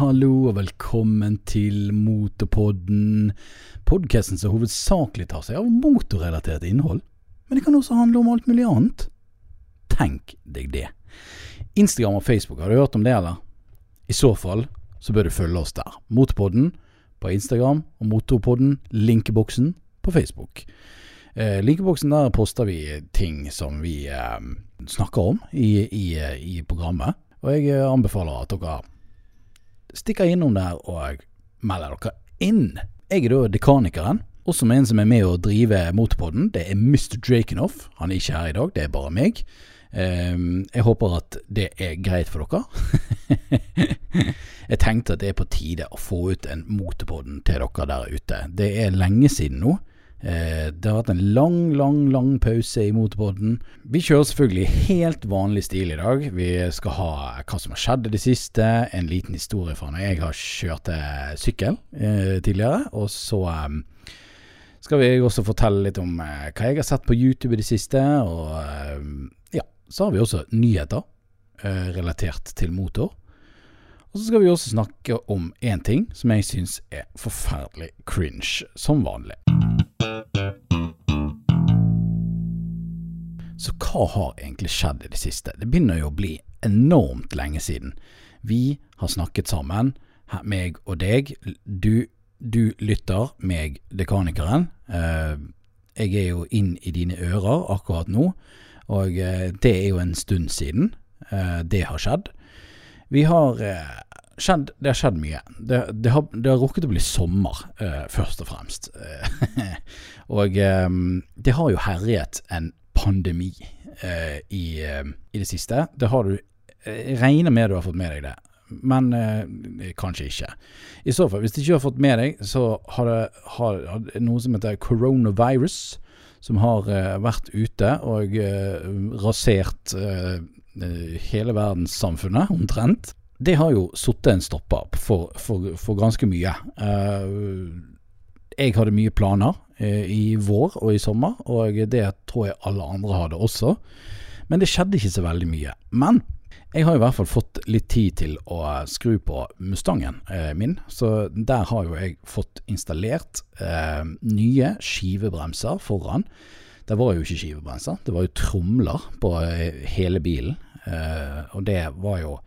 hallo, og velkommen til Motorpodden. Podkasten som hovedsakelig tar seg av motorrelatert innhold. Men det kan også handle om alt mulig annet. Tenk deg det. Instagram og Facebook, har du hørt om det, eller? I så fall så bør du følge oss der. Motorpodden på Instagram og Motorpodden, linkeboksen, på Facebook. Eh, linkeboksen der poster vi ting som vi eh, snakker om i, i, i programmet. Og jeg eh, anbefaler at dere stikker innom der og melder dere inn. Jeg er da dekanikeren, også med en som er med å drive Motorpodden. Det er Mr. Drakenoff. Han er ikke her i dag, det er bare meg. Um, jeg håper at det er greit for dere. jeg tenkte at det er på tide å få ut en Motorpodden til dere der ute. Det er lenge siden nå. Eh, det har vært en lang, lang, lang pause i Motorpodden. Vi kjører selvfølgelig helt vanlig stil i dag. Vi skal ha hva som har skjedd i det siste, en liten historie fra når jeg har kjørt eh, sykkel eh, tidligere. Og så eh, skal vi også fortelle litt om eh, hva jeg har sett på YouTube i det siste. Og eh, ja, så har vi også nyheter relatert til motor. Og så skal vi også snakke om én ting som jeg syns er forferdelig cringe, som vanlig. Så hva har egentlig skjedd i det siste? Det begynner jo å bli enormt lenge siden. Vi har snakket sammen, meg og deg. Du, du lytter, meg, dekanikeren. Eh, jeg er jo inn i dine ører akkurat nå, og eh, det er jo en stund siden eh, det har skjedd. Vi har skjedd, det har skjedd mye. Det, det, har, det har, rukket å bli sommer, først og fremst. og det har jo herjet en pandemi eh, i, uh, i, det siste. Det har du Jeg regner med du har fått med deg det, men kanskje ikke. I så fall, hvis du ikke har fått med deg, så har det, har, har noe som heter coronavirus, som har vært ute og rasert hele verdenssamfunnet, omtrent det har jo satt en stopper for, for, for, ganske mye. Uh, jeg hadde mye planer uh, i vår og i sommer, og det tror jeg alle andre hadde også. Men det skjedde ikke så veldig mye. Men jeg har i hvert fall fått litt tid til å skru på Mustangen uh, min, så der har jo jeg fått installert nye skivebremser foran. Det var jo ikke skivebremser, det var jo tromler på hele bilen, og det var jo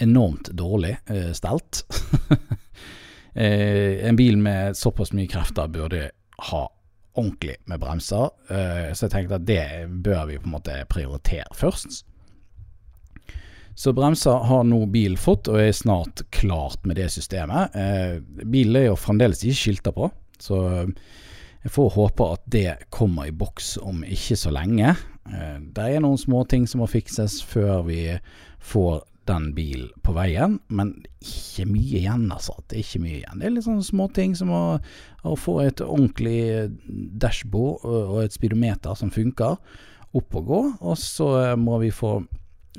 enormt dårlig eh, stelt. eh, en bil med såpass mye krefter burde ha ordentlig med bremser, eh, så jeg tenkte at det bør vi på en måte prioritere først. Så bremser har nå bil fått, og er snart klart med det systemet. Eh, bilen er jo fremdeles ikke skilta på, så jeg får håpe at det kommer i boks om ikke så lenge. Eh, det er noen småting som må fikses før vi får den bil på veien, men ikke mye igjen, altså. Det er ikke mye igjen. Det er litt sånne småting som å, å, få et ordentlig dashbord og et speedometer som funker, opp og gå. Og så må vi få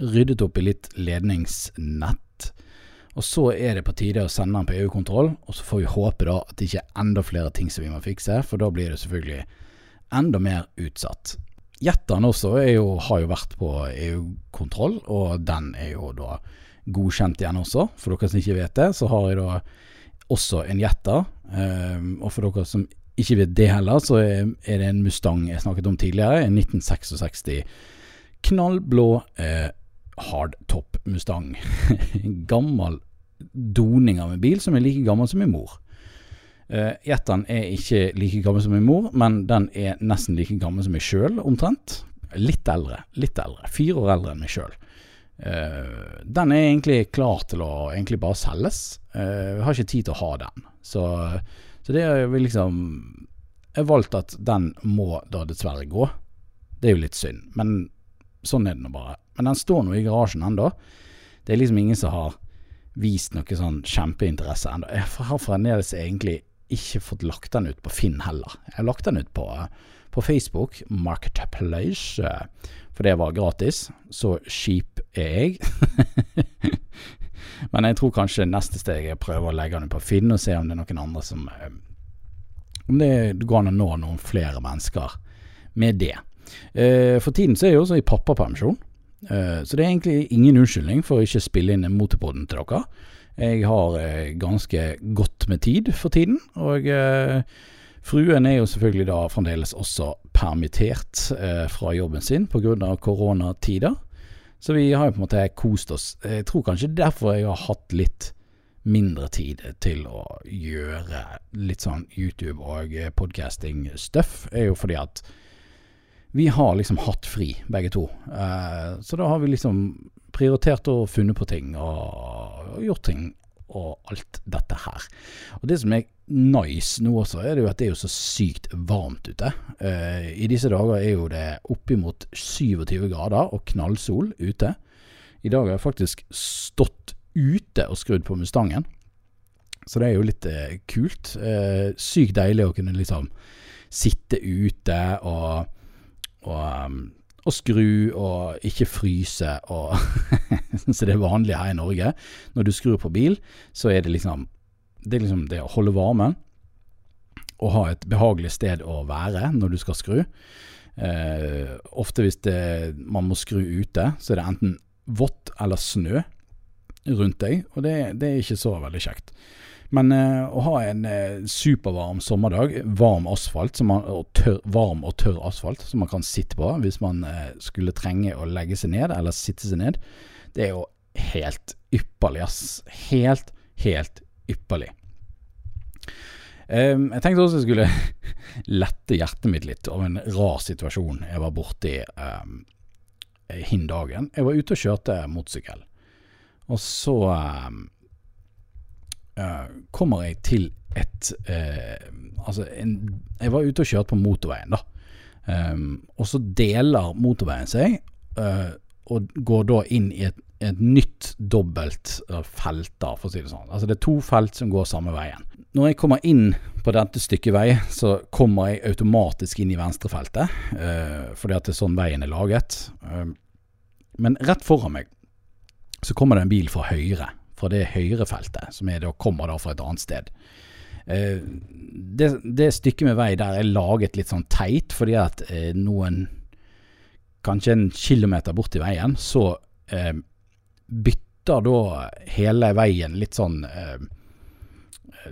ryddet opp i litt ledningsnett. Og så er det på tide å sende den på EU-kontroll, og så får vi håpe da at det ikke er enda flere ting som vi må fikse, for da blir det selvfølgelig enda mer utsatt. Jetteren også jo, har jo vært på EU-kontroll, og den er jo da godkjent igjen også. For dere som ikke vet det, så har jeg da også en Jetter. Um, og for dere som ikke vet det heller, så er det en Mustang jeg snakket om tidligere. En 1966 knallblå eh, hardtop Mustang. gammel doning av en bil som er like gammel som min mor. Uh, Jetteren er ikke like gammel som min mor, men den er nesten like gammel som meg sjøl, omtrent. Litt eldre. Litt eldre. Fire år eldre enn meg sjøl. Uh, eh, den er egentlig klar til å egentlig bare selges. Uh, jeg har ikke tid til å ha den. Så, så det er vi liksom Jeg valgte at den må da dessverre gå. Det er jo litt synd, men sånn er det nå bare. Men den står nå i garasjen ennå. Det er liksom ingen som har vist noe sånn kjempeinteresse ennå. Jeg har fremdeles egentlig ikke fått lagt den ut på Finn heller. Jeg har lagt den ut på, på Facebook, Marketplace, for det var gratis. Så kjip er jeg. Men jeg tror kanskje neste steg er å prøve å legge den ut på Finn og se om det er noen andre som eh, Om det går an å nå noen flere mennesker med det. Eh, for tiden så er jeg også i pappapermisjon. Eh, så det er egentlig ingen unnskyldning for å ikke spille inn motorpoden til dere. Jeg har eh, ganske godt med tid for tiden, og eh, fruen er jo selvfølgelig da fremdeles også permittert eh, fra jobben sin pga. koronatider. Så vi har jo på en måte kost oss. Jeg tror kanskje derfor jeg har hatt litt mindre tid til å gjøre litt sånn YouTube- og podcasting-stuff, er jo fordi at vi har liksom hatt fri, begge to. Eh, så da har vi liksom prioritert og funnet på ting og, og gjort ting og alt dette her. Og Det som er nice nå også, er det jo at det er jo så sykt varmt ute. Eh, I disse dager er jo det oppimot 27 grader og knallsol ute. I dag har jeg faktisk stått ute og skrudd på Mustangen. Så det er jo litt eh, kult. sykt deilig å kunne liksom sitte ute og og, um, og skru og ikke fryse og Så det er vanlig her i Norge. Når du skrur på bil, så er det liksom det er liksom det å holde varmen og ha et behagelig sted å være når du skal skru. Eh, ofte hvis det, man må skru ute, så er det enten vått eller snø rundt deg, og det, det er ikke så veldig kjekt. Men eh, å ha en eh, supervarm sommerdag, varm asfalt, man, og tørr, varm og tørr asfalt som man kan sitte på hvis man eh, skulle trenge å legge seg ned eller sitte seg ned, det er jo helt ypperlig, ass. Helt, helt ypperlig. Um, jeg tenkte også jeg skulle lette hjertet mitt litt av en rar situasjon jeg var borti um, hin dagen. Jeg var ute og kjørte motorsykkel, og så um, kommer jeg til et uh, Altså, en, jeg var ute og kjørte på motorveien, da. Um, og så deler motorveien seg, uh, og går da inn i et, et nytt dobbelt felt, da, for å si det sånn. Altså det er to felt som går samme veien. Når jeg kommer inn på dette stykket vei, så kommer jeg automatisk inn i venstrefeltet, uh, fordi at det er sånn veien er laget. Uh, men rett foran meg så kommer det en bil fra høyre fra det høyrefeltet, som da, kommer da fra et annet sted. Eh, det, det, stykket med vei der er laget litt sånn teit, fordi at eh, noen Kanskje en kilometer borti veien, så eh, bytter da hele veien litt sånn eh, eh,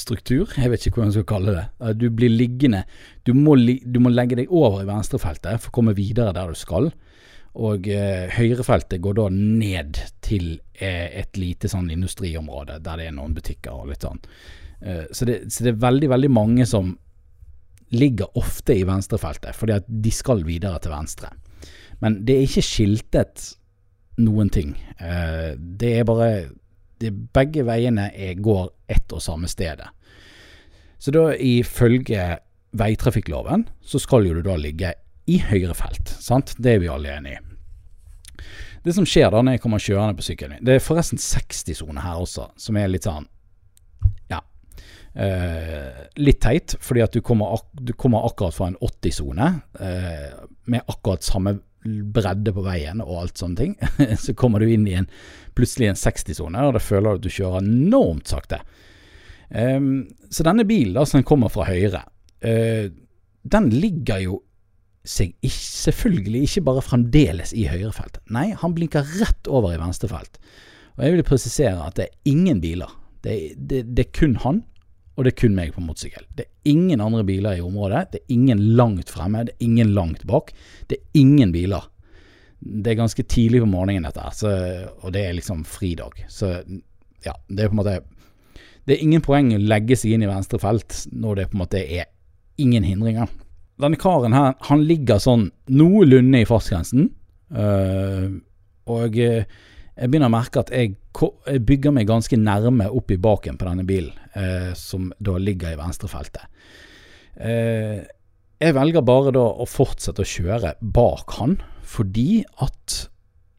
struktur, jeg vet ikke hvordan jeg skal kalle det. Eh, du blir liggende. Du må, du må legge deg over i venstrefeltet for å komme videre der du skal. Og eh, høyrefeltet går da ned til eh, et lite sånn industriområde der det er noen butikker og litt sånn. Eh, så, det, så, det, er veldig, veldig mange som ligger ofte i venstrefeltet, fordi at de skal videre til venstre. Men det er ikke skiltet noen ting. Eh, det er bare det, Begge veiene er, går ett og samme stedet. Så da ifølge veitrafikkloven så skal jo du da ligge i høyre felt. Sant? Det er vi alle enige i. Det som skjer da når jeg kommer kjørende på sykkelen min Det er forresten 60-sone her også, som er litt sånn Ja. Eh, litt teit, fordi at du kommer, ak du kommer akkurat fra en 80-sone eh, med akkurat samme bredde på veien og alt sånne ting. så kommer du inn i en plutselig en 60-sone, og da føler du at du kjører enormt sakte. Eh, så denne bilen da, som kommer fra høyre, uh, den ligger jo seg ikke, selvfølgelig ikke bare fremdeles i høyrefeltet. Nei, han blinker rett over i venstrefelt. Og jeg vil presisere at det er ingen biler. Det er, det, det er kun han, og det er kun meg på motorsykkel. Det er ingen andre biler i området. Det er ingen langt fremme, det er ingen langt bak. Det er ingen biler. Det er ganske tidlig på morgenen dette, så, og det er liksom fridag. Så ja, det er på en måte Det er ingen poeng å legge seg inn i venstre felt når det på en måte er ingen hindringer. Denne karen her, han ligger sånn noenlunde i fartsgrensen. Uh, og jeg begynner å merke at jeg, jeg, bygger meg ganske nærme opp i baken på denne bilen, uh, som da ligger i venstrefeltet. Uh, jeg velger bare da å fortsette å kjøre bak han, fordi at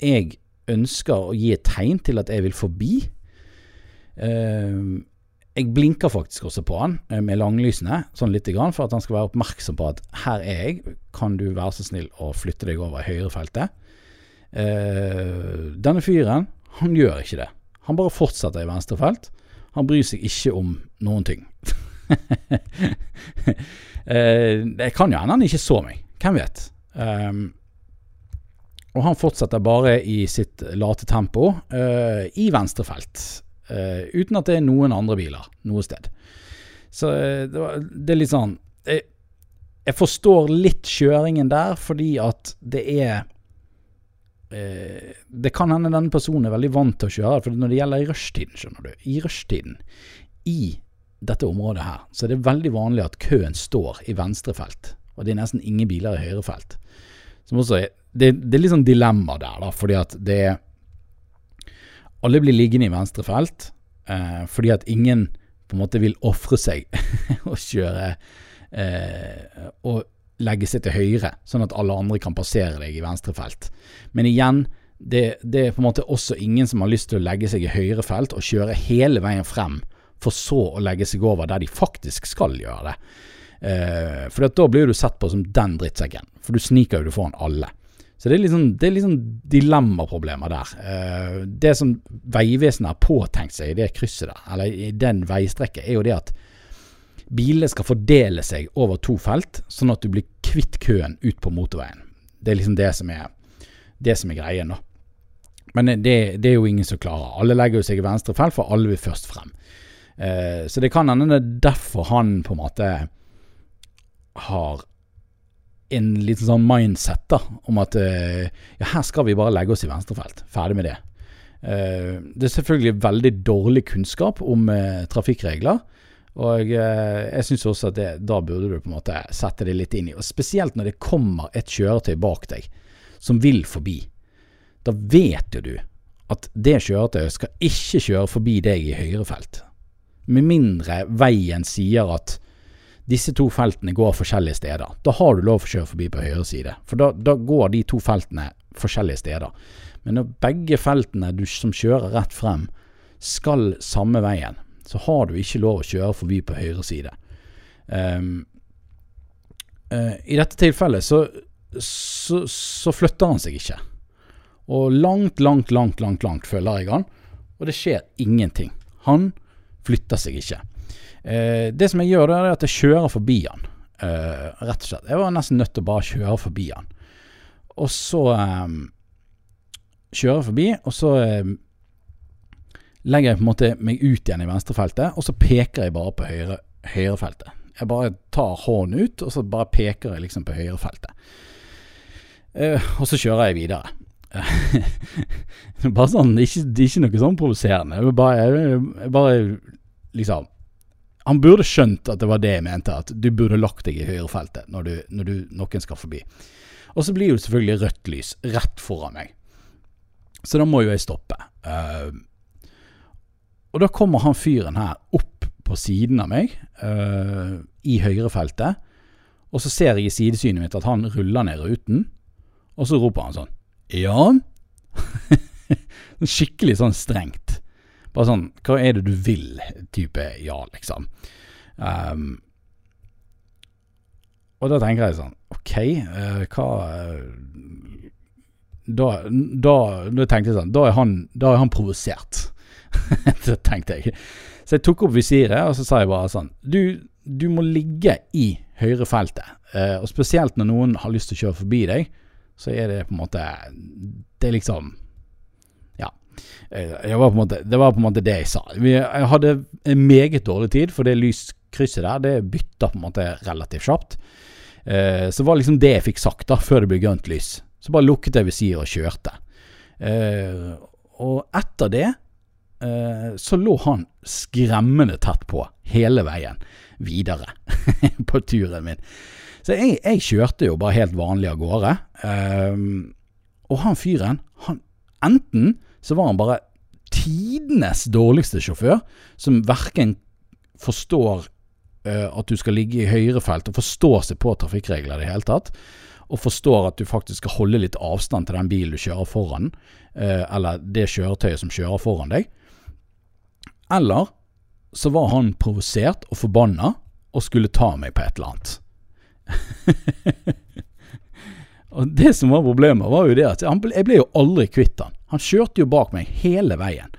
jeg ønsker å gi et tegn til at jeg vil forbi. Uh, jeg blinker faktisk også på han eh, med langlysene, sånn lite grann, for at han skal være oppmerksom på at her er jeg, kan du være så snill å flytte deg over høyrefeltet? Uh, denne fyren, han gjør ikke det. Han bare fortsetter i venstrefelt. Han bryr seg ikke om noen ting. uh, det kan jo hende han ikke så meg, hvem vet. Um, og han fortsetter bare i sitt late tempo uh, i venstrefelt. Uh, uten at det er noen andre biler noe sted. Så uh, det, var, det, er litt sånn jeg, jeg, forstår litt kjøringen der, fordi at det er Det kan hende denne personen er veldig vant til å kjøre, for når det gjelder i rushtiden, skjønner du. I rushtiden i dette området her, så er det veldig vanlig at køen står i venstre felt. Og det er nesten ingen biler i høyrefelt. Som også er det, det, er litt sånn dilemma der, da, fordi at det er Alle blir liggende i venstre felt eh, fordi at ingen på en måte vil ofre seg og kjøre eh, og legge seg til høyre, sånn at alle andre kan passere deg i venstre felt. Men igjen, det, det, er på en måte også ingen som har lyst til å legge seg i høyre felt og kjøre hele veien frem, for så å legge seg over der de faktisk skal gjøre det. Eh, for da blir du sett på som den drittsekken, for du sniker jo foran alle. Så det er liksom, det er liksom dilemmaproblemer der. Uh, det som Vegvesenet har påtenkt seg i det krysset der, eller i den veistrekket, er jo det at bilene skal fordele seg over to felt, sånn at du blir kvitt køen ut på motorveien. Det er liksom det som er, det som er greien, da. Men det, det, er jo ingen som klarer. Alle legger jo seg i venstre felt, for alle vil først frem. Uh, så det kan hende det er derfor han på en måte har en liten sånn mindset da, om at uh, ja, her skal vi bare legge oss i venstrefelt. Ferdig med det. Uh, det er selvfølgelig veldig dårlig kunnskap om uh, trafikkregler. Og jeg syns også at det, da burde du på en måte sette det litt inn i. Og Spesielt når det kommer et kjøretøy bak deg som vil forbi. Da vet jo du at det kjøretøyet skal ikke kjøre forbi deg i høyre felt. Med mindre veien sier at disse to feltene går forskjellige steder. Da har du lov å kjøre forbi på høyre side, for da, da går de to feltene forskjellige steder. Men når begge feltene du som kjører rett frem, skal samme veien, så har du ikke lov å kjøre forbi på høyre side. Um, uh, I dette tilfellet så, så, så, flytter han seg ikke. Og langt, langt, langt, langt, langt følger jeg han, og det skjer ingenting. Han flytter seg ikke. Eh, det som jeg gjør, det er at jeg kjører forbi han. Eh, rett og slett. Jeg var nesten nødt til å bare kjøre forbi han. Og så eh, kjører jeg forbi, og så eh, legger jeg på en måte meg ut igjen i venstrefeltet, og så peker jeg bare på høyre, høyrefeltet. Jeg bare tar hånden ut, og så bare peker jeg liksom på høyrefeltet. Eh, og så kjører jeg videre. bare sånn, ikke, ikke noe sånn provoserende. Bare, bare liksom han burde skjønt at det var det jeg mente, at du burde lagt deg i høyrefeltet når, du, når du, noen skal forbi. Og så blir jo selvfølgelig rødt lys rett foran meg. Så da må jo jeg stoppe. Uh, og da kommer han fyren her opp på siden av meg, uh, i høyrefeltet. Og så ser jeg i sidesynet mitt at han ruller ned ruten, og så roper han sånn Ja? Skikkelig sånn strengt. Bare sånn Hva er det du vil? type ja, liksom. Um, og da tenker jeg sånn OK, uh, hva uh, da, da, da, tenkte jeg sånn Da er han, da er han provosert. det tenkte jeg. Så jeg tok opp visiret, og så sa jeg bare sånn Du, du må ligge i høyrefeltet. Uh, og spesielt når noen har lyst til å kjøre forbi deg, så er det på en måte Det er liksom Eh, var måte, det var på en måte det jeg sa. jeg hadde en meget dårlig tid, for det lyskrysset der det bytta på en måte relativt kjapt. Eh, så det var liksom det jeg fikk sagt da, før det ble grønt lys. Så bare lukket jeg visiret og kjørte. Eh, og etter det eh, så lå han skremmende tett på hele veien videre på turen min. Så jeg, jeg, kjørte jo bare helt vanlig av gårde. Eh, og han fyren, han enten så var han bare tidenes dårligste sjåfør, som verken forstår uh, at du skal ligge i høyre felt, og forstår seg på trafikkregler i det hele tatt, og forstår at du faktisk skal holde litt avstand til den bilen du kjører foran, uh, eller det kjøretøyet som kjører foran deg. Eller så var han provosert og forbanna og skulle ta meg på et eller annet. og det som var problemet, var jo det at jeg ble jo aldri kvitt han. Han kjørte jo bak meg hele veien.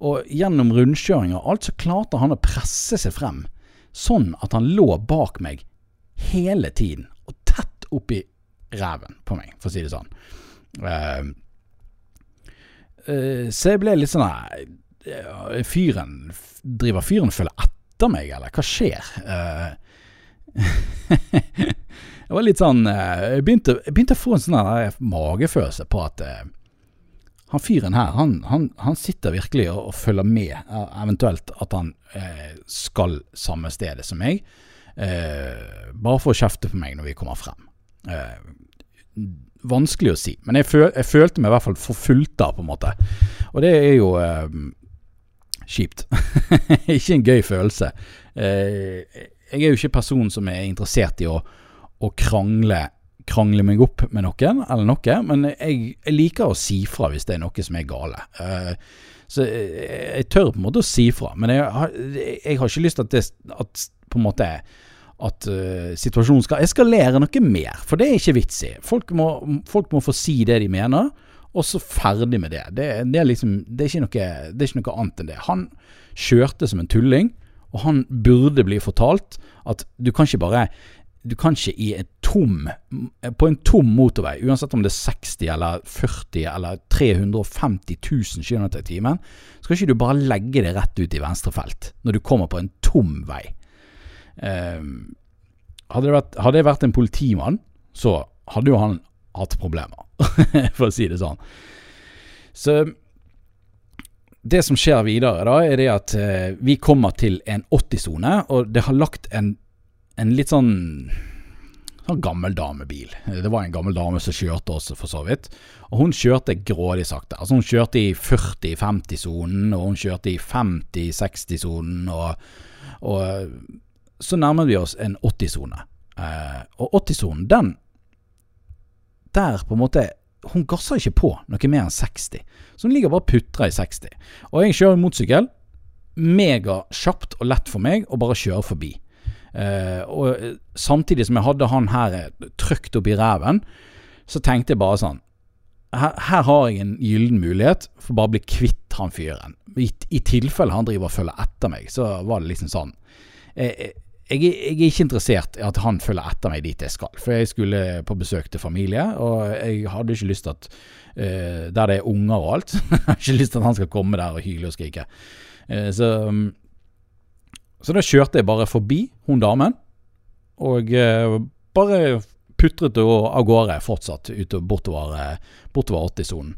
Og gjennom rundkjøringer og alt så klarte han å presse seg frem, sånn at han lå bak meg hele tiden, og tett oppi ræven på meg, for å si det sånn. Uh, uh, så jeg ble litt sånn uh, Fyren Driver fyren og følger etter meg, eller hva skjer? jeg var litt sånn Jeg begynte, jeg begynte å få en sånn magefølelse på at han fyren her, han, han, han, sitter virkelig og, og, følger med, eventuelt at han skal samme stedet som meg. bare for å kjefte på meg når vi kommer frem. Vanskelig å si, men jeg, føl, jeg følte meg i hvert fall forfulgt da, på en måte. Og det er jo eh, kjipt. ikke en gøy følelse. Eh, jeg er jo ikke personen som er interessert i å, å krangle, krangle meg opp med noen, eller noe, men jeg, jeg, liker å si fra hvis det er noe som er gale. Uh, så jeg, jeg, tør på en måte å si fra, men jeg har, jeg har ikke lyst til at det at på en måte at uh, situasjonen skal eskalere noe mer, for det er ikke vits i. Folk må, folk må få si det de mener, og så ferdig med det. Det, det, er, liksom, det, er, noe, det er ikke noe annet enn det. Han kjørte som en tulling, og han burde bli fortalt at du kan ikke bare du kan ikke i en tom, på en tom motorvei, uansett om det er 60 eller 40 eller 350 000 km i timen, skal ikke du bare legge det rett ut i venstrefelt når du kommer på en tom vei. Eh, hadde, det vært, hadde jeg vært en politimann, så hadde jo han hatt problemer, for å si det sånn. Så det som skjer videre, da, er det at eh, vi kommer til en 80-sone, og det har lagt en, en litt sånn sånn gammel damebil. Det var en gammel dame som kjørte oss, for så vidt. Og hun kjørte grådig sakte. Altså Hun kjørte i 40-50-sonen, og hun kjørte i 50-60-sonen, og, og så nærmer vi oss en 80-sone. Eh, og 80-sonen, den Der på en måte Hun gasser ikke på noe mer enn 60. Så hun ligger bare og putrer i 60. Og jeg kjører motorsykkel. Megakjapt og lett for meg å bare kjøre forbi. Eh, og samtidig som jeg hadde han her trykt opp i ræven, så tenkte jeg bare sånn her, her, har jeg en gyllen mulighet for bare å bli kvitt han fyren. I, i tilfelle han driver og følger etter meg, så var det liksom sånn. Jeg, jeg, jeg, er ikke interessert i at han følger etter meg dit jeg skal. For jeg skulle på besøk til familie, og jeg hadde ikke lyst til at uh, Der det er unger og alt, jeg har ikke lyst til at han skal komme der og hyle og skrike. Uh, så, um, så da kjørte jeg bare forbi hun damen, og eh, bare putret av gårde fortsatt utover, bortover, bortover 80-sonen.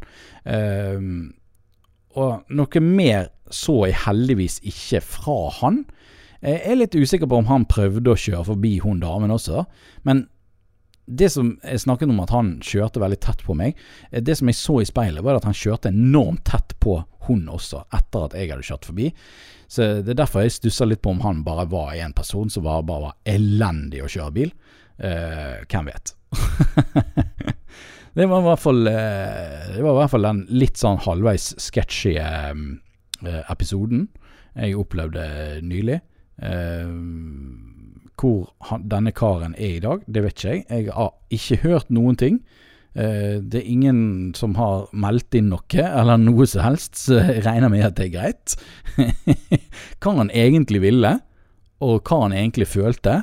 og noe mer så jeg heldigvis ikke fra han. Jeg er litt usikker på om han prøvde å kjøre forbi hun damen også, men det som jeg snakket om at han kjørte veldig tett på meg, eh, det som jeg så i speilet, var at han kjørte enormt tett på hun også, etter at jeg hadde kjørt forbi. Så Det er derfor jeg stussa litt på om han bare var en person som var, bare var elendig å kjøre bil. Eh, hvem vet? det var i hvert fall eh, Det var i hvert fall den litt sånn halvveis sketchy eh, episoden jeg opplevde nylig. Eh, hvor han, denne karen er i dag, det vet ikke jeg. Jeg har ikke hørt noen ting. Eh, det er ingen som har meldt inn noe, eller noe som helst, så jeg regner med at det er greit. hva han egentlig ville, og hva han egentlig følte.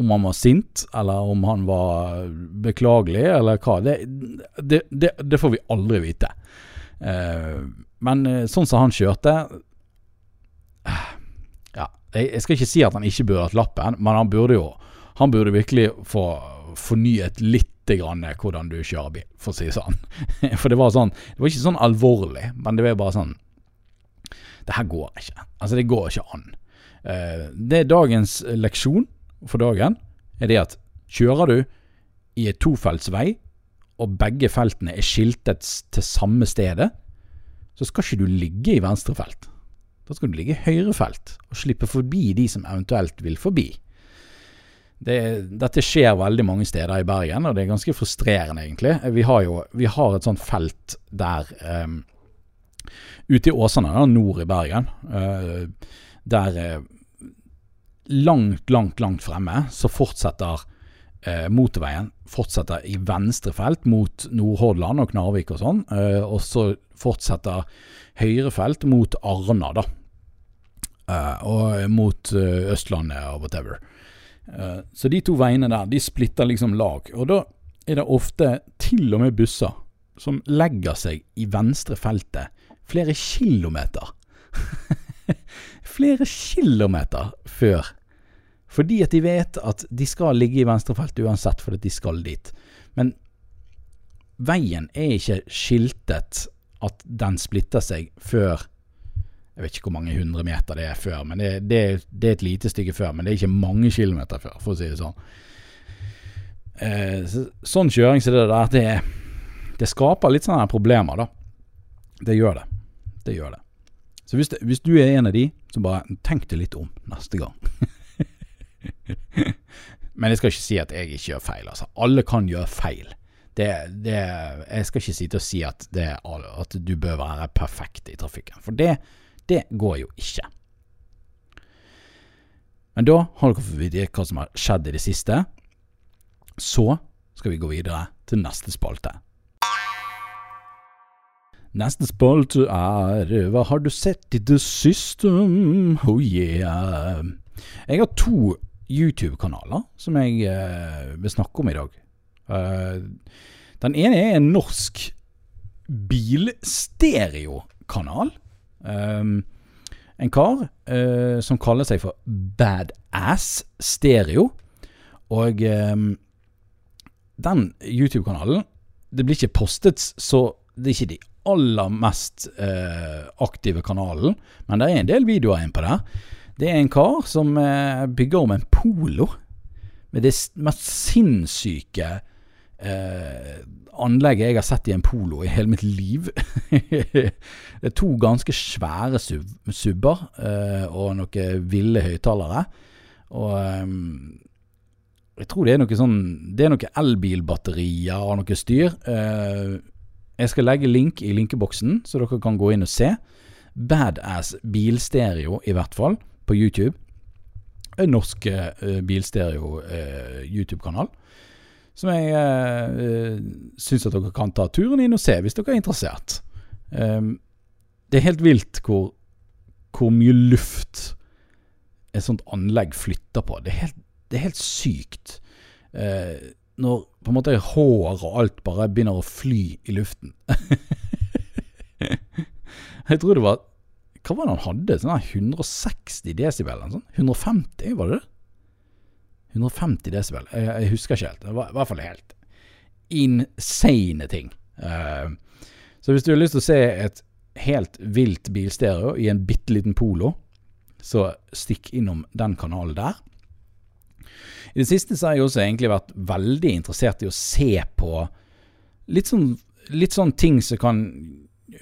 Om han var sint, eller om han var beklagelig, eller hva. Det, det, det, det får vi aldri vite. Eh, men sånn som han kjørte jeg skal ikke si at han ikke burde hatt lappen, men han burde jo Han burde virkelig få fornyet litt grann hvordan du kjører bil, for å si det sånn. For det var sånn Det var ikke sånn alvorlig, men det var bare sånn Det her går ikke. Altså, det går ikke an. Eh, det er dagens leksjon for dagen, er det at kjører du i et tofeltsvei, og begge feltene er skiltet til samme stedet, så skal ikke du ligge i venstre felt. Da skal du ligge i høyre felt og slippe forbi de som eventuelt vil forbi. Det, dette skjer veldig mange steder i Bergen, og det er ganske frustrerende, egentlig. Vi har jo vi har et sånt felt der um, ute i Åsane, da, nord i Bergen, uh, der uh, langt, langt, langt fremme så fortsetter uh, motorveien fortsetter i venstre felt mot Nordhordland og Knarvik og sånn, og så fortsetter høyre felt mot Arna, da. Og mot Østlandet og whatever. Uh, så de to veiene der, de splitter liksom lag. Og da er det ofte til og med busser som legger seg i venstre feltet flere kilometer. flere kilometer før. Fordi at de vet at de skal ligge i venstrefeltet uansett, fordi de skal dit. Men veien er ikke skiltet at den splitter seg før Jeg vet ikke hvor mange hundre meter det er før, men det, det, det er et lite stykke før. Men det er ikke mange kilometer før, for å si det sånn. Eh, så, sånn kjøring som det der, det, det skaper litt sånne problemer, da. Det gjør det. Det gjør det. Så hvis, det, hvis du er en av de, så bare tenk deg litt om neste gang. Men jeg skal ikke si at jeg ikke gjør feil. Altså. Alle kan gjøre feil. Det, det, jeg skal ikke sitte og si at, at, du bør være perfekt i trafikken, for det, det går jo ikke. Men da har dere fått vite hva som har skjedd i det siste. Så skal vi gå videre til neste spalte. Neste spalte er Hva har du sett i det siste? Oh yeah. Jeg har to YouTube-kanaler som jeg uh, vil snakke om i dag. Uh, den ene er en norsk bilstereokanal. Um, en kar uh, som kaller seg for Badass Stereo. Og um, den YouTube-kanalen Det blir ikke postet så Det er ikke de aller mest uh, aktive kanalen, men det er en del videoer inne på der. Det er en kar som uh, bygger om en polo med det mest sinnssyke eh, anlegget jeg har sett i en polo i hele mitt liv. det er to ganske svære sub subber eh, og noen ville høyttalere. Og eh, jeg tror det er noe sånn Det er noen elbilbatterier og noe styr. Eh, jeg skal legge link i linkeboksen, så dere kan gå inn og se. Badass bilstereo, i hvert fall, på YouTube. En norsk uh, bilstereo uh, YouTube-kanal som jeg uh, syns at dere kan ta turen inn og se, hvis dere er interessert. Um, det er helt vilt hvor, hvor mye luft et sånt anlegg flytter på. Det er helt, det er helt sykt. Uh, når på en måte hår og alt bare begynner å fly i luften. jeg tror det var Hva var det han hadde? Sånn 160 desibel? Sånn? 150, var det det? 150 desibel. Jeg, jeg, husker ikke helt. Det var i hvert fall helt insane ting. Uh, så hvis du har lyst til å se et helt vilt bilstereo i en bitte liten Polo, så stikk innom den kanalen der. I det siste så har jeg også egentlig vært veldig interessert i å se på litt sånn, litt sånn ting som kan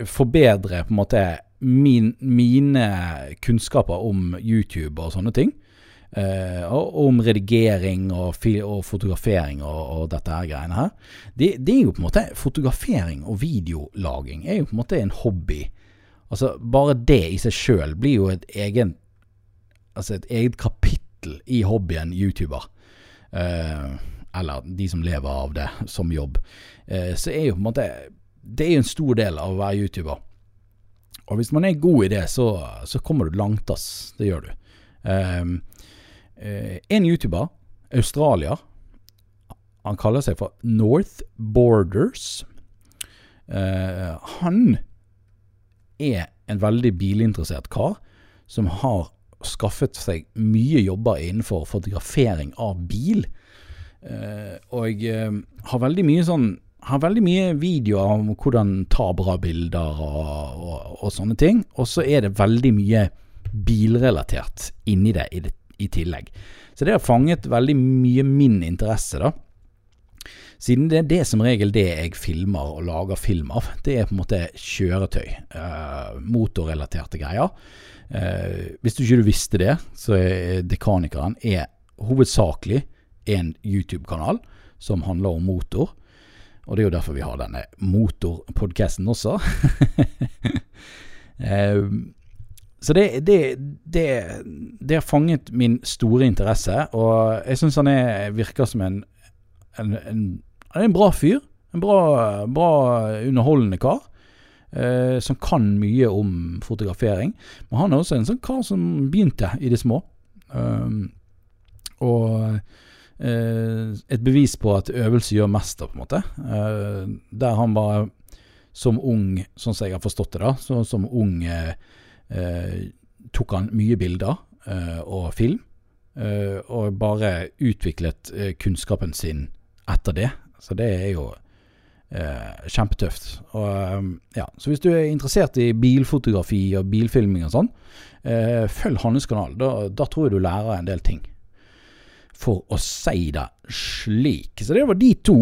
forbedre på en måte min, mine kunnskaper om YouTube og sånne ting. Uh, om redigering og, og fotografering og, og, dette her greiene her. Det, det, er jo på en måte Fotografering og videolaging er jo på en måte en hobby. Altså Bare det i seg sjøl blir jo et egen Altså et eget kapittel i hobbyen YouTuber. Uh, eller de som lever av det som jobb. Uh, så er jo på en måte Det er jo en stor del av å være YouTuber. Og hvis man er god i det, så, så kommer du langt, ass. Det gjør du. Um, Eh, en YouTuber, australier, han kaller seg for North Borders. Uh, han er en veldig bilinteressert kar som har skaffet seg mye jobber innenfor fotografering av bil. Eh, og eh, har veldig mye sånn har veldig mye videoer om hvordan ta bra bilder og, og, og sånne ting. Og så er det veldig mye bilrelatert inni det i det i tillegg. Så det har fanget veldig mye min interesse, da. Siden det er det som regel det jeg filmer og lager film av. Det er på en måte kjøretøy. Uh, motorrelaterte greier. Uh, hvis du ikke visste det, så er Dekanikeren er hovedsakelig en YouTube-kanal som handler om motor. Og det er jo derfor vi har denne motorpodkasten også. uh, Så det, det, det, det, har fanget min store interesse, og jeg syns han er, virker som en, en, en, en bra fyr. En bra, bra underholdende kar. Eh, som kan mye om fotografering. Men han er også en sånn kar som begynte i det små. Um, og eh, et bevis på at øvelse gjør mester, på en måte. Eh, der han var som ung, sånn som jeg har forstått det, da, så, som ung eh, tok han mye bilder eh, og film. Eh, og bare utviklet eh, kunnskapen sin etter det. Så det er jo eh, kjempetøft. Og, ja, så hvis du er interessert i bilfotografi og bilfilming og sånn, følg hans kanal. Da, da tror jeg du lærer en del ting. For å si det slik. Så det var de to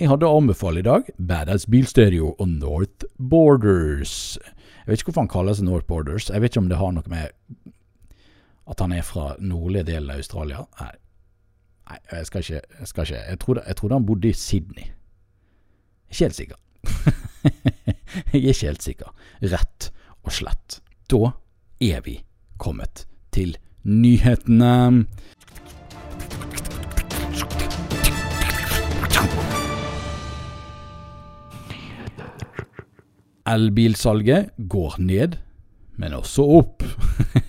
jeg hadde å anbefale i dag. Badass Bilstereo og North Borders. Jeg vet ikke hvorfor han kaller seg North Borders. Jeg vet ikke om det har noe med at han er fra nordlige delen av Australia. Nei, Nei jeg skal ikke. Jeg, skal ikke. Jeg, trodde, jeg trodde han bodde i Sydney. Ikke helt sikker. jeg er ikke helt sikker. Rett og slett. Da er vi kommet til nyhetene. Elbilsalget går ned, men også opp.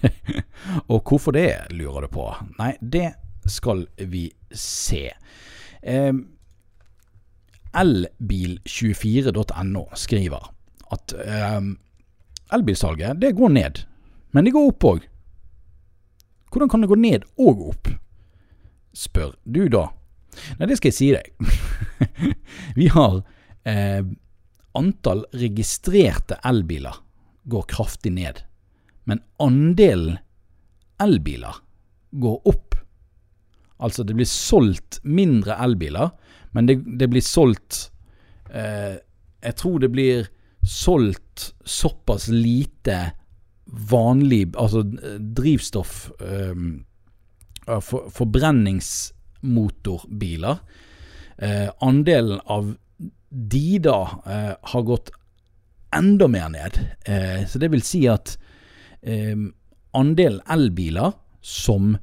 Og hvorfor det, lurer du på? Nei, det skal vi se. Eh, Elbil24.no skriver at eh, elbilsalget det går ned, men det går opp òg. Hvordan kan det gå ned og opp, spør du da. Nei, det skal jeg si deg. vi har eh, antall registrerte elbiler går kraftig ned, men andelen elbiler går opp. Altså det blir solgt mindre elbiler, men det, det blir solgt eh, Jeg tror det blir solgt såpass lite vanlig Altså drivstoff eh, for, Forbrenningsmotorbiler. Eh, andelen av de da eh, har gått enda mer ned. Eh, så det vil si at eh, andelen elbiler som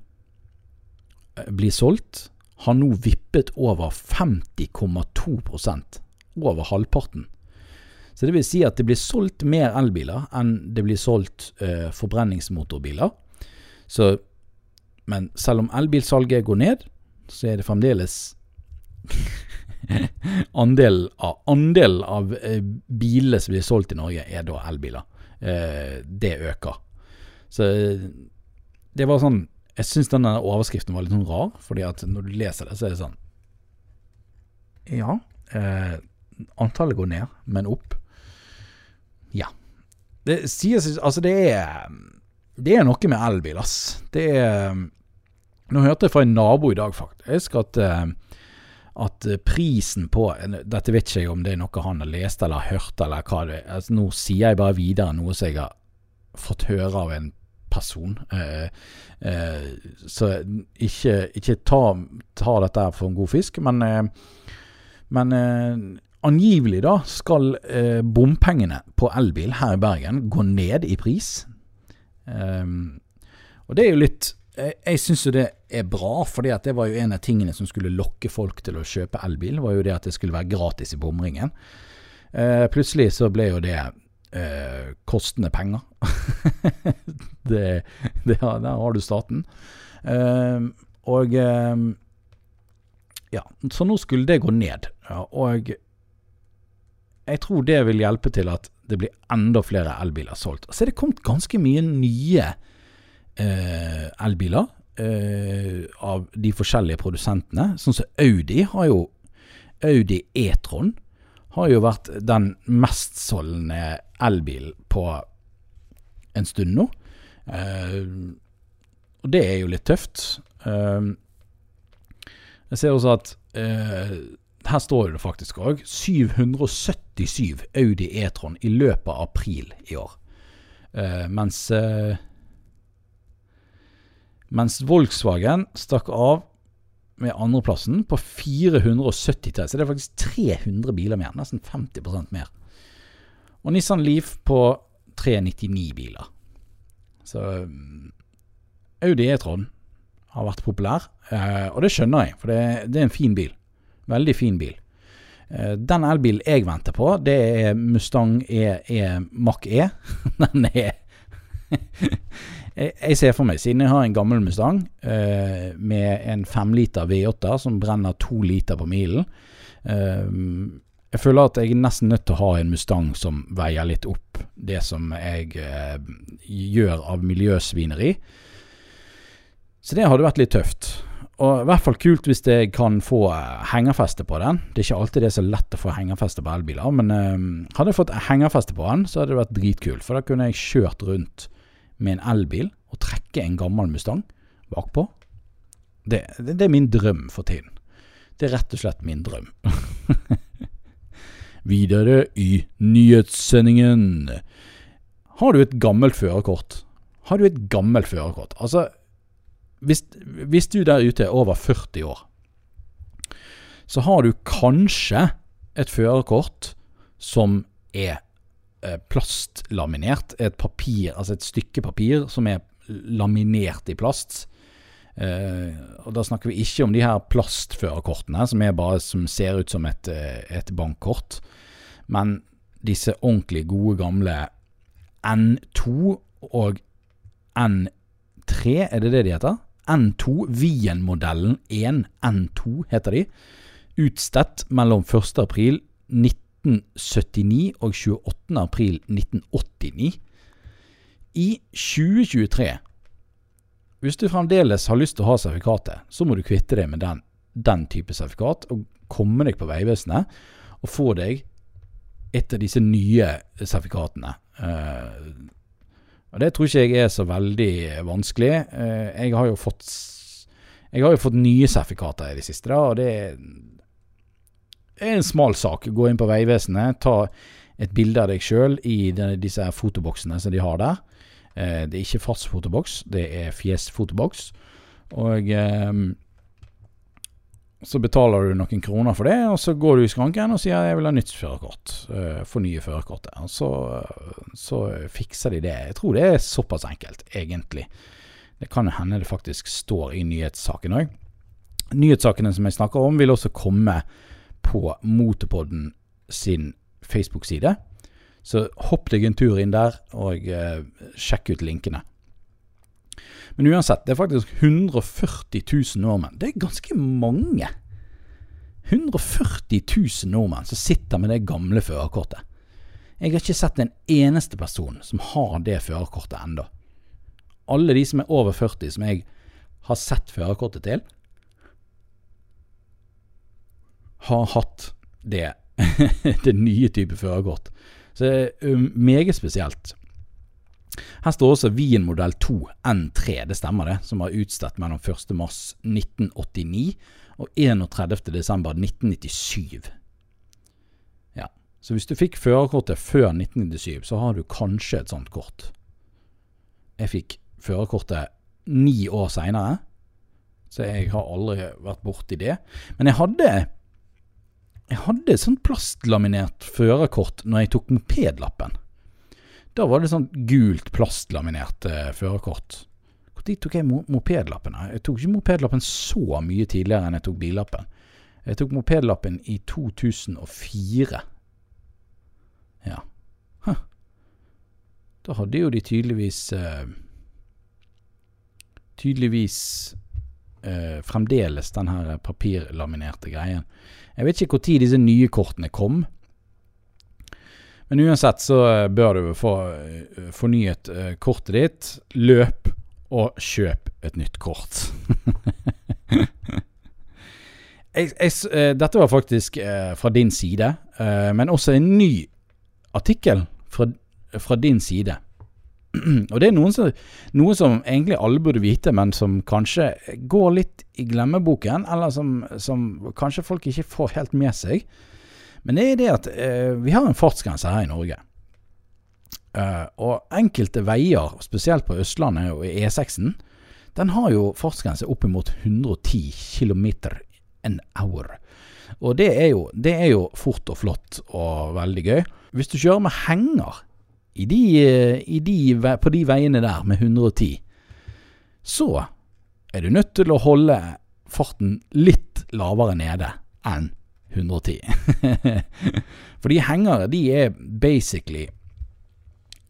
eh, blir solgt, har nå vippet over 50,2% Over halvparten. Så det vil si at det blir solgt mer elbiler enn det blir solgt eh, forbrenningsmotorbiler. Så, men selv om elbilsalget går ned, så er det fremdeles andel av, andel av eh, bilene som blir solgt i Norge, er da elbiler. Eh, det øker. Så det var sånn Jeg syns denne overskriften var litt sånn rar, fordi at når du leser det, så er det sånn Ja, eh, antallet går ned, men opp. Ja. Det sies Altså, det er Det er noe med elbil, ass. Det er Nå hørte jeg fra en nabo i dag, faktisk, at eh, at eh, prisen på Dette vet ikke jeg om det er noe han har lest eller hørt, eller hva det er. Altså, nå sier jeg bare videre noe som jeg har fått høre av en person. Eh, eh, så ikke, ikke ta, ta, dette for en god fisk, men, eh, men eh, angivelig da skal eh, bompengene på elbil her i Bergen gå ned i pris. og det er jo litt jeg, jeg syns jo det er bra, fordi at det var jo en av tingene som skulle lokke folk til å kjøpe elbil, var jo det at det skulle være gratis i bomringen. Eh, plutselig så ble jo det eh, kostende penger. det, det, der har du staten. Eh, og eh, ja, så nå skulle det gå ned. Ja, og jeg tror det vil hjelpe til at det blir enda flere elbiler solgt. Så er det kommet ganske mye nye eh, elbiler eh, av de forskjellige produsentene. Sånn som Audi har jo Audi E-tron har jo vært den mestsolgende elbilen på en stund nå. Uh, og det er jo litt tøft. Uh, jeg ser også at her står det faktisk òg 777 Audi E-tron i løpet av april i år. Uh, mens uh, mens Volkswagen stakk av med andreplassen på 470 Så det er faktisk 300 biler mer. Nesten 50% mer. Og Nissan Leaf på 399 biler. Så mm, Audi E-tron har vært populær, eh, og det skjønner jeg, for det, det, er en fin bil. Veldig fin bil. Eh, den elbilen jeg venter på, det er Mustang E, e Mach E. Den er jeg, ser for meg, siden jeg har en gammel Mustang eh, med en femliter V8 som brenner to liter på milen, eh, jeg føler at jeg er nesten nødt til å ha en Mustang som veier litt opp det som jeg eh, gjør av miljøsvineri. Så det hadde vært litt tøft. Og i hvert fall kult hvis jeg kan få eh, hengerfeste på den. Det er ikke alltid det er så lett å få hengerfeste på elbiler, men eh, hadde jeg fått hengerfeste på den, så hadde det vært dritkult. For da kunne jeg kjørt rundt med en elbil og trekke en gammel Mustang bakpå. Det, det, det er min drøm for tiden. Det er rett og slett min drøm. Videre i nyhetssendingen. Har du et gammelt førerkort? Har du et gammelt førerkort? Altså, hvis, hvis, du der ute er over 40 år, så har du kanskje et førerkort som er plastlaminert. Et papir, altså et stykke papir som er laminert i plast. Uh, og Da snakker vi ikke om de her plastførerkortene som, bare, som ser ut som et, eh, et bankkort, men disse ordentlig gode gamle N2 og N3, er det det de heter? N2, Wien-modellen 1 N2 heter de, utstedt mellom 1. april 1979 og 28. april 1989. I 2023 hvis du fremdeles har lyst til å ha sertifikatet, så må du kvitte deg med den, den type sertifikat og komme deg på Vegvesenet og få deg et av disse nye sertifikatene. Uh, og Det tror ikke jeg er så veldig vanskelig. Uh, jeg har jo fått jeg har jo fått nye sertifikater i det siste, da, og det er en smal sak. Gå inn på Vegvesenet, ta et bilde av deg sjøl i disse fotoboksene som de har der. Eh, det er ikke fast fotoboks, det er fjesfotoboks. Og eh, så betaler du noen kroner for det, og så går du i skranken og sier jeg vil ha nytt førerkort. Eh, Fornye førerkortet. Og så, så, fikser de det. Jeg tror det er såpass enkelt, egentlig. Det kan hende det faktisk står i nyhetssaken òg. Nyhetssakene som jeg snakker om, vil også komme på Motorpodden sin Facebook-side. Så hopp deg en tur inn der, og eh, sjekk ut linkene. Men uansett, det er faktisk 140 000 nordmenn. Det er ganske mange. 140 000 nordmenn som sitter med det gamle førerkortet. Jeg har ikke sett en eneste person som har det førerkortet ennå. Alle de som er over 40 som jeg har sett førerkortet til, har hatt det, det nye type førerkort. Så det er um, meget spesielt. Her står også Wien modell 2 N3, det stemmer det, som var utstedt mellom 1.3.1989 og 31.12.1997. Ja, så hvis du fikk førerkortet før 1997, så har du kanskje et sånt kort. Jeg fikk førerkortet ni år seinere, så jeg har aldri vært borti det. Men jeg hadde jeg hadde et sånt plastlaminert førerkort når jeg tok mopedlappen. Da var det sånt gult plastlaminert eh, førerkort. Når tok jeg mopedlappen? Jeg tok ikke mopedlappen så mye tidligere enn jeg tok billappen. Jeg tok mopedlappen i 2004. Ja. Huh. Da hadde jo de tydeligvis eh, Tydeligvis eh, fremdeles den her papirlaminerte greien. Jeg vet ikke når disse nye kortene kom. Men uansett så eh, bør du få eh, fornyet uh, kortet ditt. Løp og kjøp et nytt kort. jeg, jeg, dette var faktisk fra din side, men også en ny artikkel fra, fra din side. Og det er noen som, noe som egentlig alle burde vite, men som kanskje går litt i glemmeboken, eller som, som kanskje folk ikke får helt med seg. Men det er det at eh, vi har en fartsgrense her i Norge. Eh, og enkelte veier, spesielt på Østlandet og E6-en, den har jo fartsgrense oppimot 110 km an hour. Og det er, jo, det er jo fort og flott og veldig gøy. Hvis du kjører med henger i de, i de, på de veiene der med 110, så er du nødt til å holde farten litt lavere nede enn 110. For de hengere, de er basically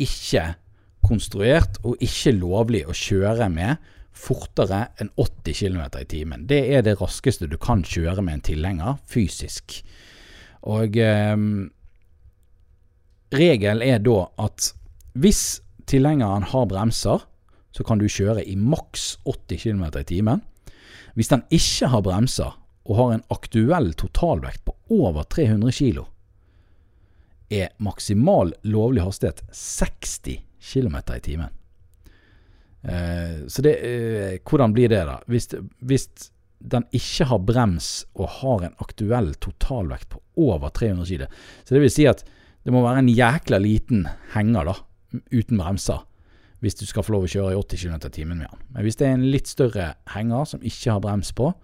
ikke konstruert og ikke lovlig å kjøre med fortere enn 80 km i timen. Det er det raskeste du kan kjøre med en tilhenger fysisk. Og eh, regelen er da at hvis tilhengeren har bremser, så kan du kjøre i maks 80 km i timen. Hvis den ikke har bremser, og har en aktuell totalvekt på over 300 kg, er maksimal lovlig hastighet 60 km i timen. Eh, så det, eh, hvordan blir det, da? Hvis, hvis, den ikke har brems og har en aktuell totalvekt på over 300 kg, så det vil si at det må være en jækla liten henger da, uten bremser, hvis du skal få lov å kjøre i 80 km i timen med den. Men hvis det er en litt større henger som ikke har brems på,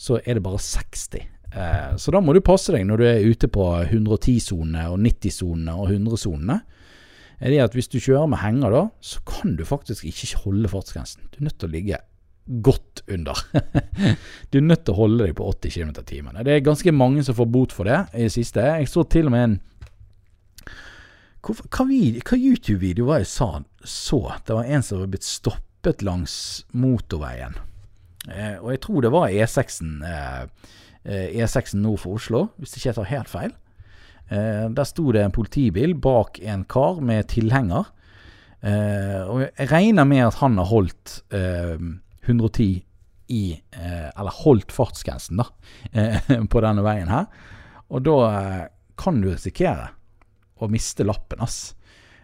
så er det bare 60. Eh, så da må du passe deg når du er ute på 110-sonene og 90-sonene og 100-sonene. Er det at Hvis du kjører med henger da, så kan du faktisk ikke holde fartsgrensen. Du er nødt til å ligge godt under. du er nødt til å holde deg på 80 km i timen. Det er ganske mange som får bot for det i det siste. Jeg så til og med en hva, hva YouTube-video var det jeg sa så? Det var en som var blitt stoppet langs motorveien. Eh, og jeg tror det var E6-en eh, E6 eh, nord for Oslo, hvis ikke jeg tar helt feil. Eh, der sto det en politibil bak en kar med tilhenger. Eh, og jeg regner med at han har holdt 110 eh, i Eller holdt fartsgrensen, da, på denne veien her. Og da kan du risikere å miste lappen, ass.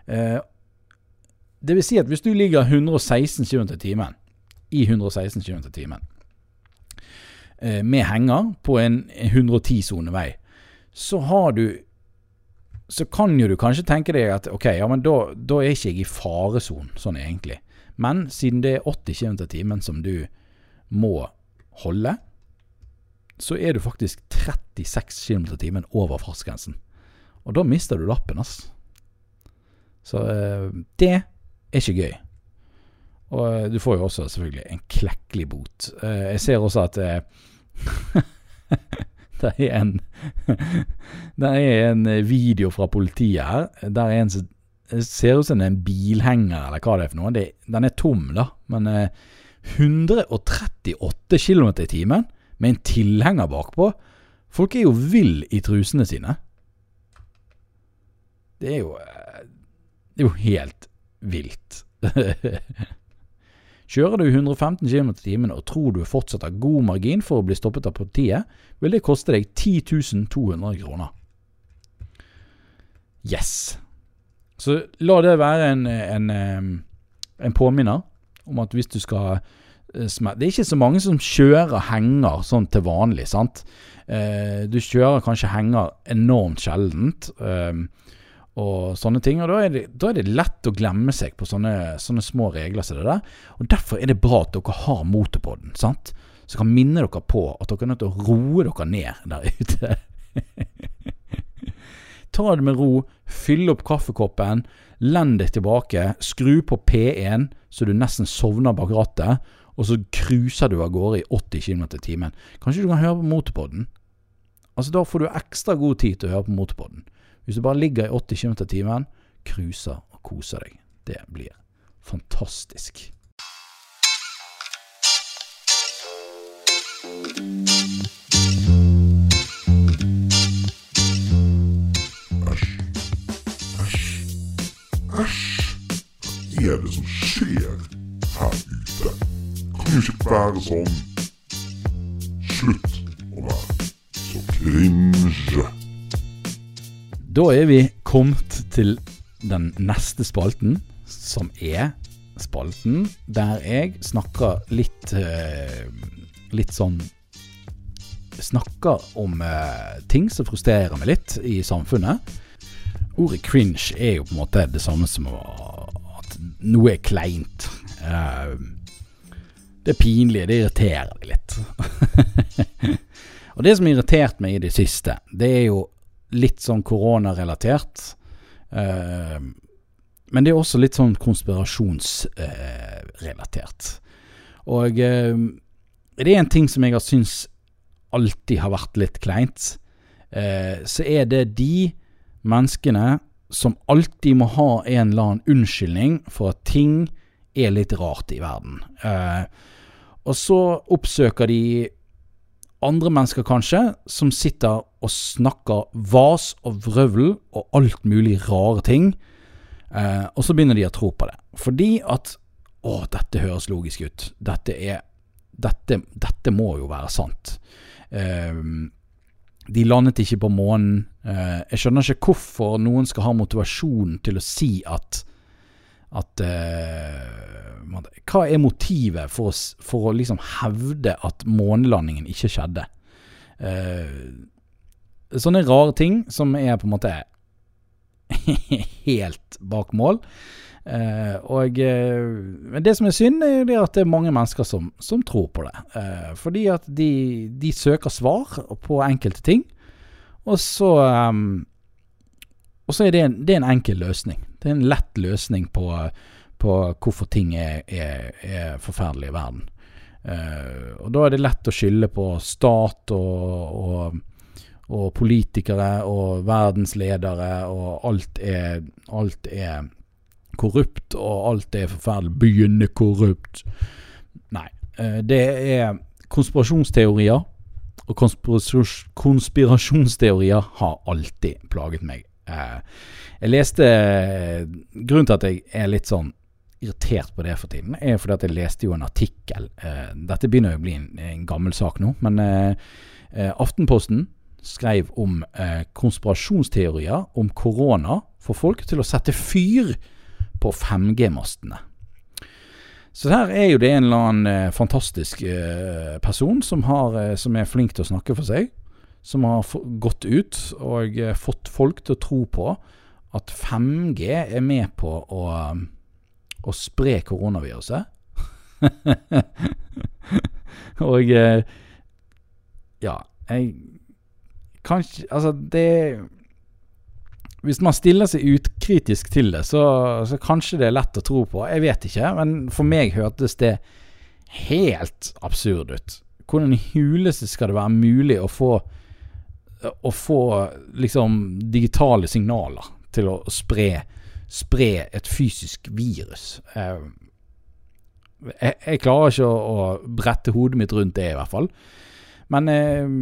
det vil si at hvis du ligger 116 km i timen i 116 km i timen. Eh, med henger på en 110-sone vei, så har du Så kan jo du kanskje tenke deg at ok, ja, men da, da er ikke jeg i faresonen, sånn egentlig. Men siden det er 80 km i timen som du må holde, så er du faktisk 36 km i timen over fartsgrensen. Og da mister du lappen, ass. Så eh, det er ikke gøy. Og eh, du får jo også selvfølgelig en klekkelig bot. Eh, jeg ser også at det er en Det er en video fra politiet her. Der er en som ser ut som en bilhenger, eller hva det er for noe. Det, den er tom, da. Men 138 km i timen med en tilhenger bakpå. Folk er jo vill i trusene sine. Det er jo Det er jo helt vilt. Kjører du 115 km i timen og tror du fortsatt har god margin for å bli stoppet av politiet, vil det koste deg 10 200 kroner. Yes. Så la det være en, en, en påminner om at hvis du skal smette... Det er ikke så mange som kjører henger sånn til vanlig, sant. Eh, du kjører kanskje henger enormt sjeldent. Og sånne ting. Og da er, det, da er det, lett å glemme seg på sånne, sånne, små regler som det der. Og derfor er det bra at dere har motorpodden, sant? Så kan minne dere på at dere er nødt til å roe dere ned der ute. Ta det med ro, fyll opp kaffekoppen, lend deg tilbake, skru på P1 så du nesten sovner bak rattet, og så cruiser du av gårde i 80 km i timen. Kanskje du kan høre på motorpodden? Altså Da får du ekstra god tid til å høre på motorpodden. Hvis du bare ligger i 80 km i timen, cruiser og koser deg. Det blir fantastisk. Æsj. Æsj. Hva er det som skjer her ute? Kan jo ikke være sånn. Slutt å være så cringe. Da er vi kommet til den neste spalten, som er spalten der jeg snakker litt uh, Litt sånn Snakker om uh, ting som frustrerer meg litt i samfunnet. Ordet cringe er jo på en måte det samme som at noe er kleint. Uh, det er pinlig, det irriterer deg litt. Og det som har irritert meg i det siste, det er jo litt sånn koronarelatert. Eh, men det er også litt sånn konspirasjonsrelatert. Og eh, det er en ting som jeg har syntes alltid har vært litt kleint. Eh, så er det de menneskene som alltid må ha en eller annen unnskyldning for at ting er litt rart i verden. og så oppsøker de andre mennesker kanskje, som sitter og snakker vas og vrøvl og alt mulig rare ting, eh, og så begynner de å tro på det. Fordi at Å, dette høres logisk ut. Dette er Dette, dette må jo være sant. Eh, de landet ikke på månen. Eh, jeg skjønner ikke hvorfor noen skal ha motivasjon til å si at at eh, Hva er motivet for å, for å liksom hevde at månelandingen ikke skjedde? Uh, sånne rare ting som er på en måte helt bak mål. Uh, og uh, det som er synd, er jo det at det er mange mennesker som, som tror på det. Uh, fordi at de, de søker svar på enkelte ting, og så um, Og så er det en, det er en enkel løsning. Det er en lett løsning på, på hvorfor ting er, er, er forferdelig i verden. Uh, og da er det lett å skylde på stat og, og, og politikere og verdensledere, og alt er, alt er korrupt, og alt er forferdelig. Er korrupt. Nei. Uh, det er konspirasjonsteorier, og konspirasjons, konspirasjonsteorier har alltid plaget meg. Uh, jeg leste Grunnen til at jeg er litt sånn irritert på det for tiden, er fordi at jeg leste jo en artikkel. Eh, dette begynner jo å bli en, en gammel sak nå, men eh, eh, Aftenposten skrev om eh, konspirasjonsteorier om korona for folk til å sette fyr på 5G-mastene. Så her er jo det en eller annen eh, fantastisk eh, person som, har, som er flink til å snakke for seg, som har gått ut og fått folk til å tro på at 5G er med på å, å spre koronaviruset. og eh, ja, jeg Kanskje Altså, det Hvis man stiller seg utkritisk til det, så, så kanskje det er lett å tro på. Jeg vet ikke, men for meg hørtes det helt absurd ut. Hvordan i huleste skal det være mulig å få Å få liksom digitale signaler til å spre Spre et fysisk virus? Eh, jeg, jeg klarer ikke å, å brette hodet mitt rundt det, i hvert fall. Men eh,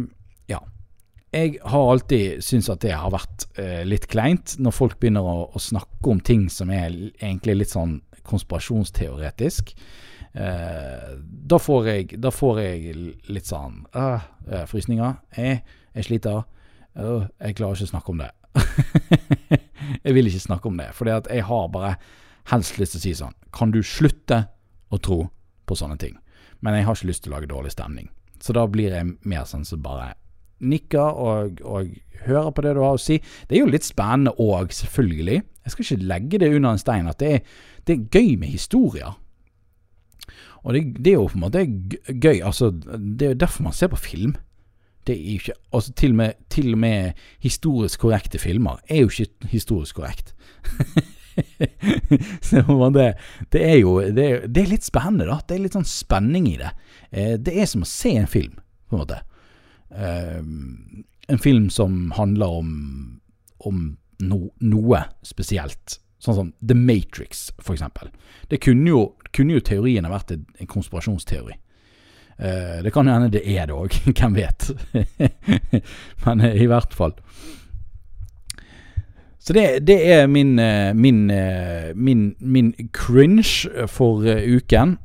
ja. Jeg har alltid syntes at det har vært eh, litt kleint når folk begynner å, å snakke om ting som er egentlig litt sånn konspirasjonsteoretisk. Da, får jeg, da får jeg litt sånn øh, frysninger. Jeg, jeg sliter. Uh, jeg klarer ikke å snakke om det. jeg vil ikke snakke om det, For jeg har bare helst lyst til å si sånn Kan du slutte å tro på sånne ting? Men jeg har ikke lyst til å lage dårlig stemning. Så da blir jeg mer sånn som bare nikker og, og hører på det du har å si. Det er jo litt spennende òg, selvfølgelig. Jeg skal ikke legge det under en stein at det er, det er gøy med historier. Og det, det er jo på en måte gøy. Altså, det er jo derfor man ser på film. Det er jo ikke Altså, til og med, til og med historisk korrekte filmer er jo ikke historisk korrekt. På det er jo det er, det er litt spennende, da. Det er litt sånn spenning i det. Eh, det er som å se en film, på en måte. Eh, en film som handler om, om no, noe spesielt. Sånn som The Matrix, for eksempel. Det kunne jo, kunne jo teorien ha vært en konspirasjonsteori. Eh, det kan hende det er det òg, hvem vet. Men eh, i hvert fall. Så det, det er min, eh, min, min, min cringe for uken.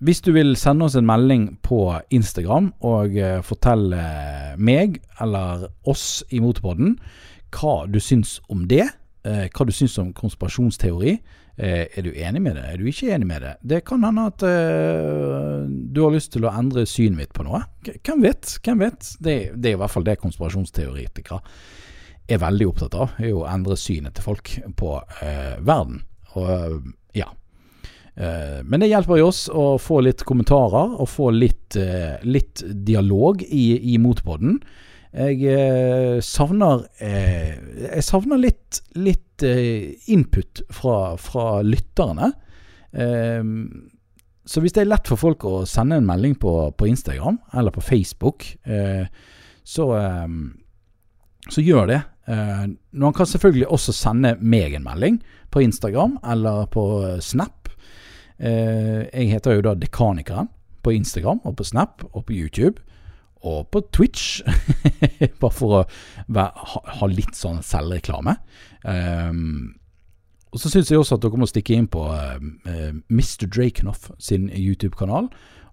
Hvis du vil sende oss en melding på Instagram og fortelle meg eller oss i Motorpodden hva du syns om det, hva du syns om konspirasjonsteori, er du enig med det, er du ikke enig med det? Det kan hende at eh, du har lyst til å endre synet mitt på noe. Hvem vet? Hvem vet? Det, det er i hvert fall det konspirasjonsteoretikere er veldig opptatt av, er å endre synet til folk på eh, verden. Og ja. Eh, men det hjelper jo oss å få litt kommentarer og få litt, eh, litt dialog i, i Motpodden. Jeg eh, savner eh, Jeg savner litt, litt eh, input fra, fra lytterne. Eh, så hvis det er lett for folk å sende en melding på, på Instagram eller på Facebook, eh, så, eh, så gjør det. Eh, man kan selvfølgelig også sende meg en melding på Instagram eller på Snap. Jeg heter jo da Dekanikeren på Instagram og på Snap og på YouTube og på Twitch. Bare for å ha, litt sånn selvreklame. Um, og så syns jeg også at dere må stikke inn på uh, uh, Mr. Drakenoff sin YouTube-kanal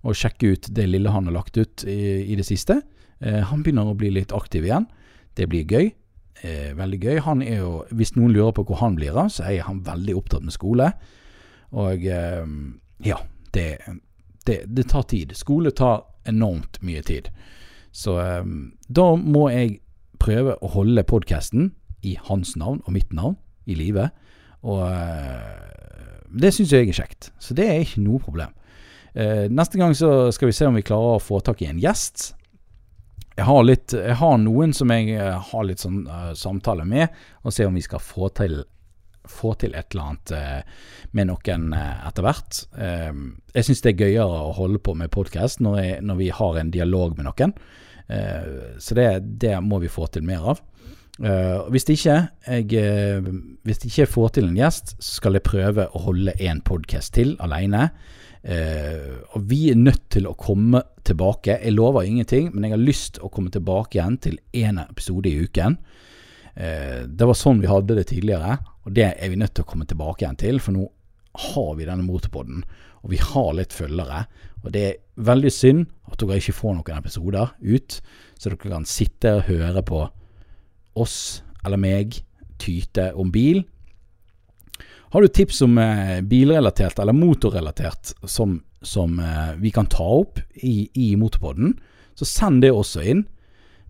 og sjekke ut det lille han har lagt ut i, i det siste. Uh, han begynner å bli litt aktiv igjen. Det blir gøy. veldig gøy. Han er jo, Hvis noen lurer på hvor han blir av, så er han veldig opptatt med skole. Og ja, det, det, det tar tid. Skole tar enormt mye tid. Så da må jeg prøve å holde podkasten i hans navn og mitt navn i live. Og uh, det syns jeg er kjekt. Så det er ikke noe problem. Uh, neste gang så skal vi se om vi klarer å få tak i en gjest. Jeg har, litt, jeg har noen som jeg uh, har litt sånn samtale med, og se om vi skal få til, få til et eller annet med noen etter hvert. jeg syns det er gøyere å holde på med podkast når, når, vi har en dialog med noen. så det, det må vi få til mer av. Uh, hvis, ikke jeg, uh, hvis ikke jeg får til en gjest, så skal jeg prøve å holde en podkast til alene. Uh, og vi er nødt til å komme tilbake. Jeg lover ingenting, men jeg har lyst å komme tilbake igjen til én episode i uken. det var sånn vi hadde det tidligere, og det er vi nødt til å komme tilbake igjen til. For nå har vi denne motorpoden, og vi har litt følgere. Og det er veldig synd at dere ikke får noen episoder ut, så dere kan sitte og høre på oss eller meg tyte om bil. Har du tips om eh, bilrelatert eller motorrelatert som, som eh, vi kan ta opp i, i Motorpodden, så send det også inn.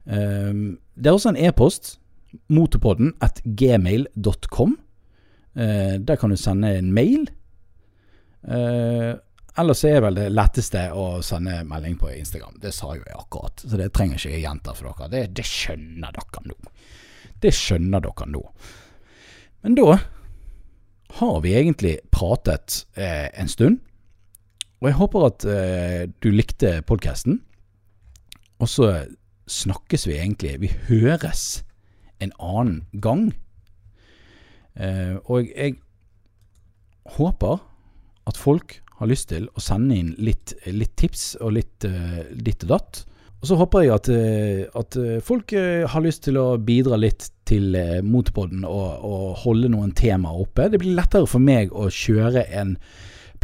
Eh, det er også en e-post. Motorpodden at gmail.com. Eh, der kan du sende en mail. Ellers er vel det letteste å sende melding på Instagram. Det sa jo jeg akkurat, så det trenger ikke jeg gjenta for dere. Det, det skjønner dere nå. Det skjønner dere nå. Men da har vi egentlig pratet eh, en stund. Og jeg håper at eh, du likte podkasten. Og så snakkes vi egentlig Vi høres en annen gang. Eh, og jeg håper at folk har lyst til å sende inn litt, litt tips og litt eh, ditt og datt. Og så håper jeg at, eh, at eh, folk eh, har lyst til å bidra litt til Motorpodden og, og, holde noen temaer oppe. Det blir lettere for meg å kjøre en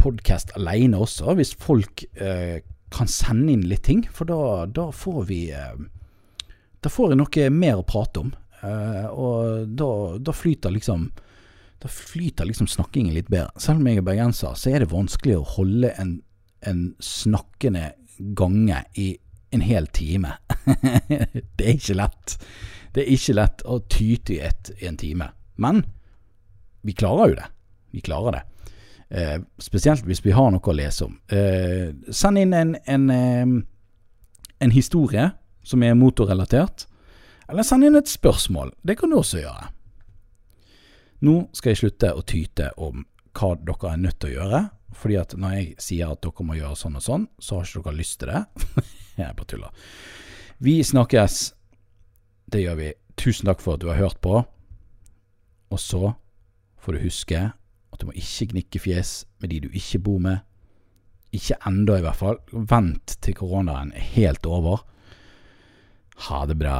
podkast alene også, hvis folk eh, kan sende inn litt ting. For da, da får vi eh, Da får jeg noe mer å prate om. Eh, og da, da, flyter liksom Da flyter liksom snakkingen litt bedre. Selv om jeg er bergenser, så er det vanskelig å holde en, en snakkende gange i en hel time. det er ikke lett. Det er ikke lett å tyte i ett i en time. Men vi klarer jo det. Vi klarer det. Eh, spesielt hvis vi har noe å lese om. Eh, send inn en, en, eh, en, historie som er motorrelatert. Eller send inn et spørsmål. Det kan du også gjøre. Nå skal jeg slutte å tyte om hva dere er nødt til å gjøre. Fordi at når jeg sier at dere må gjøre sånn og sånn, så har ikke dere lyst til det. Jeg er bare tuller. Vi snakkes. Det gjør vi. Tusen takk for at du har hørt på. Og så får du huske at du må ikke gnikke fjes med de du ikke bor med. Ikke ennå, i hvert fall. Vent til koronaen er helt over. Ha det bra.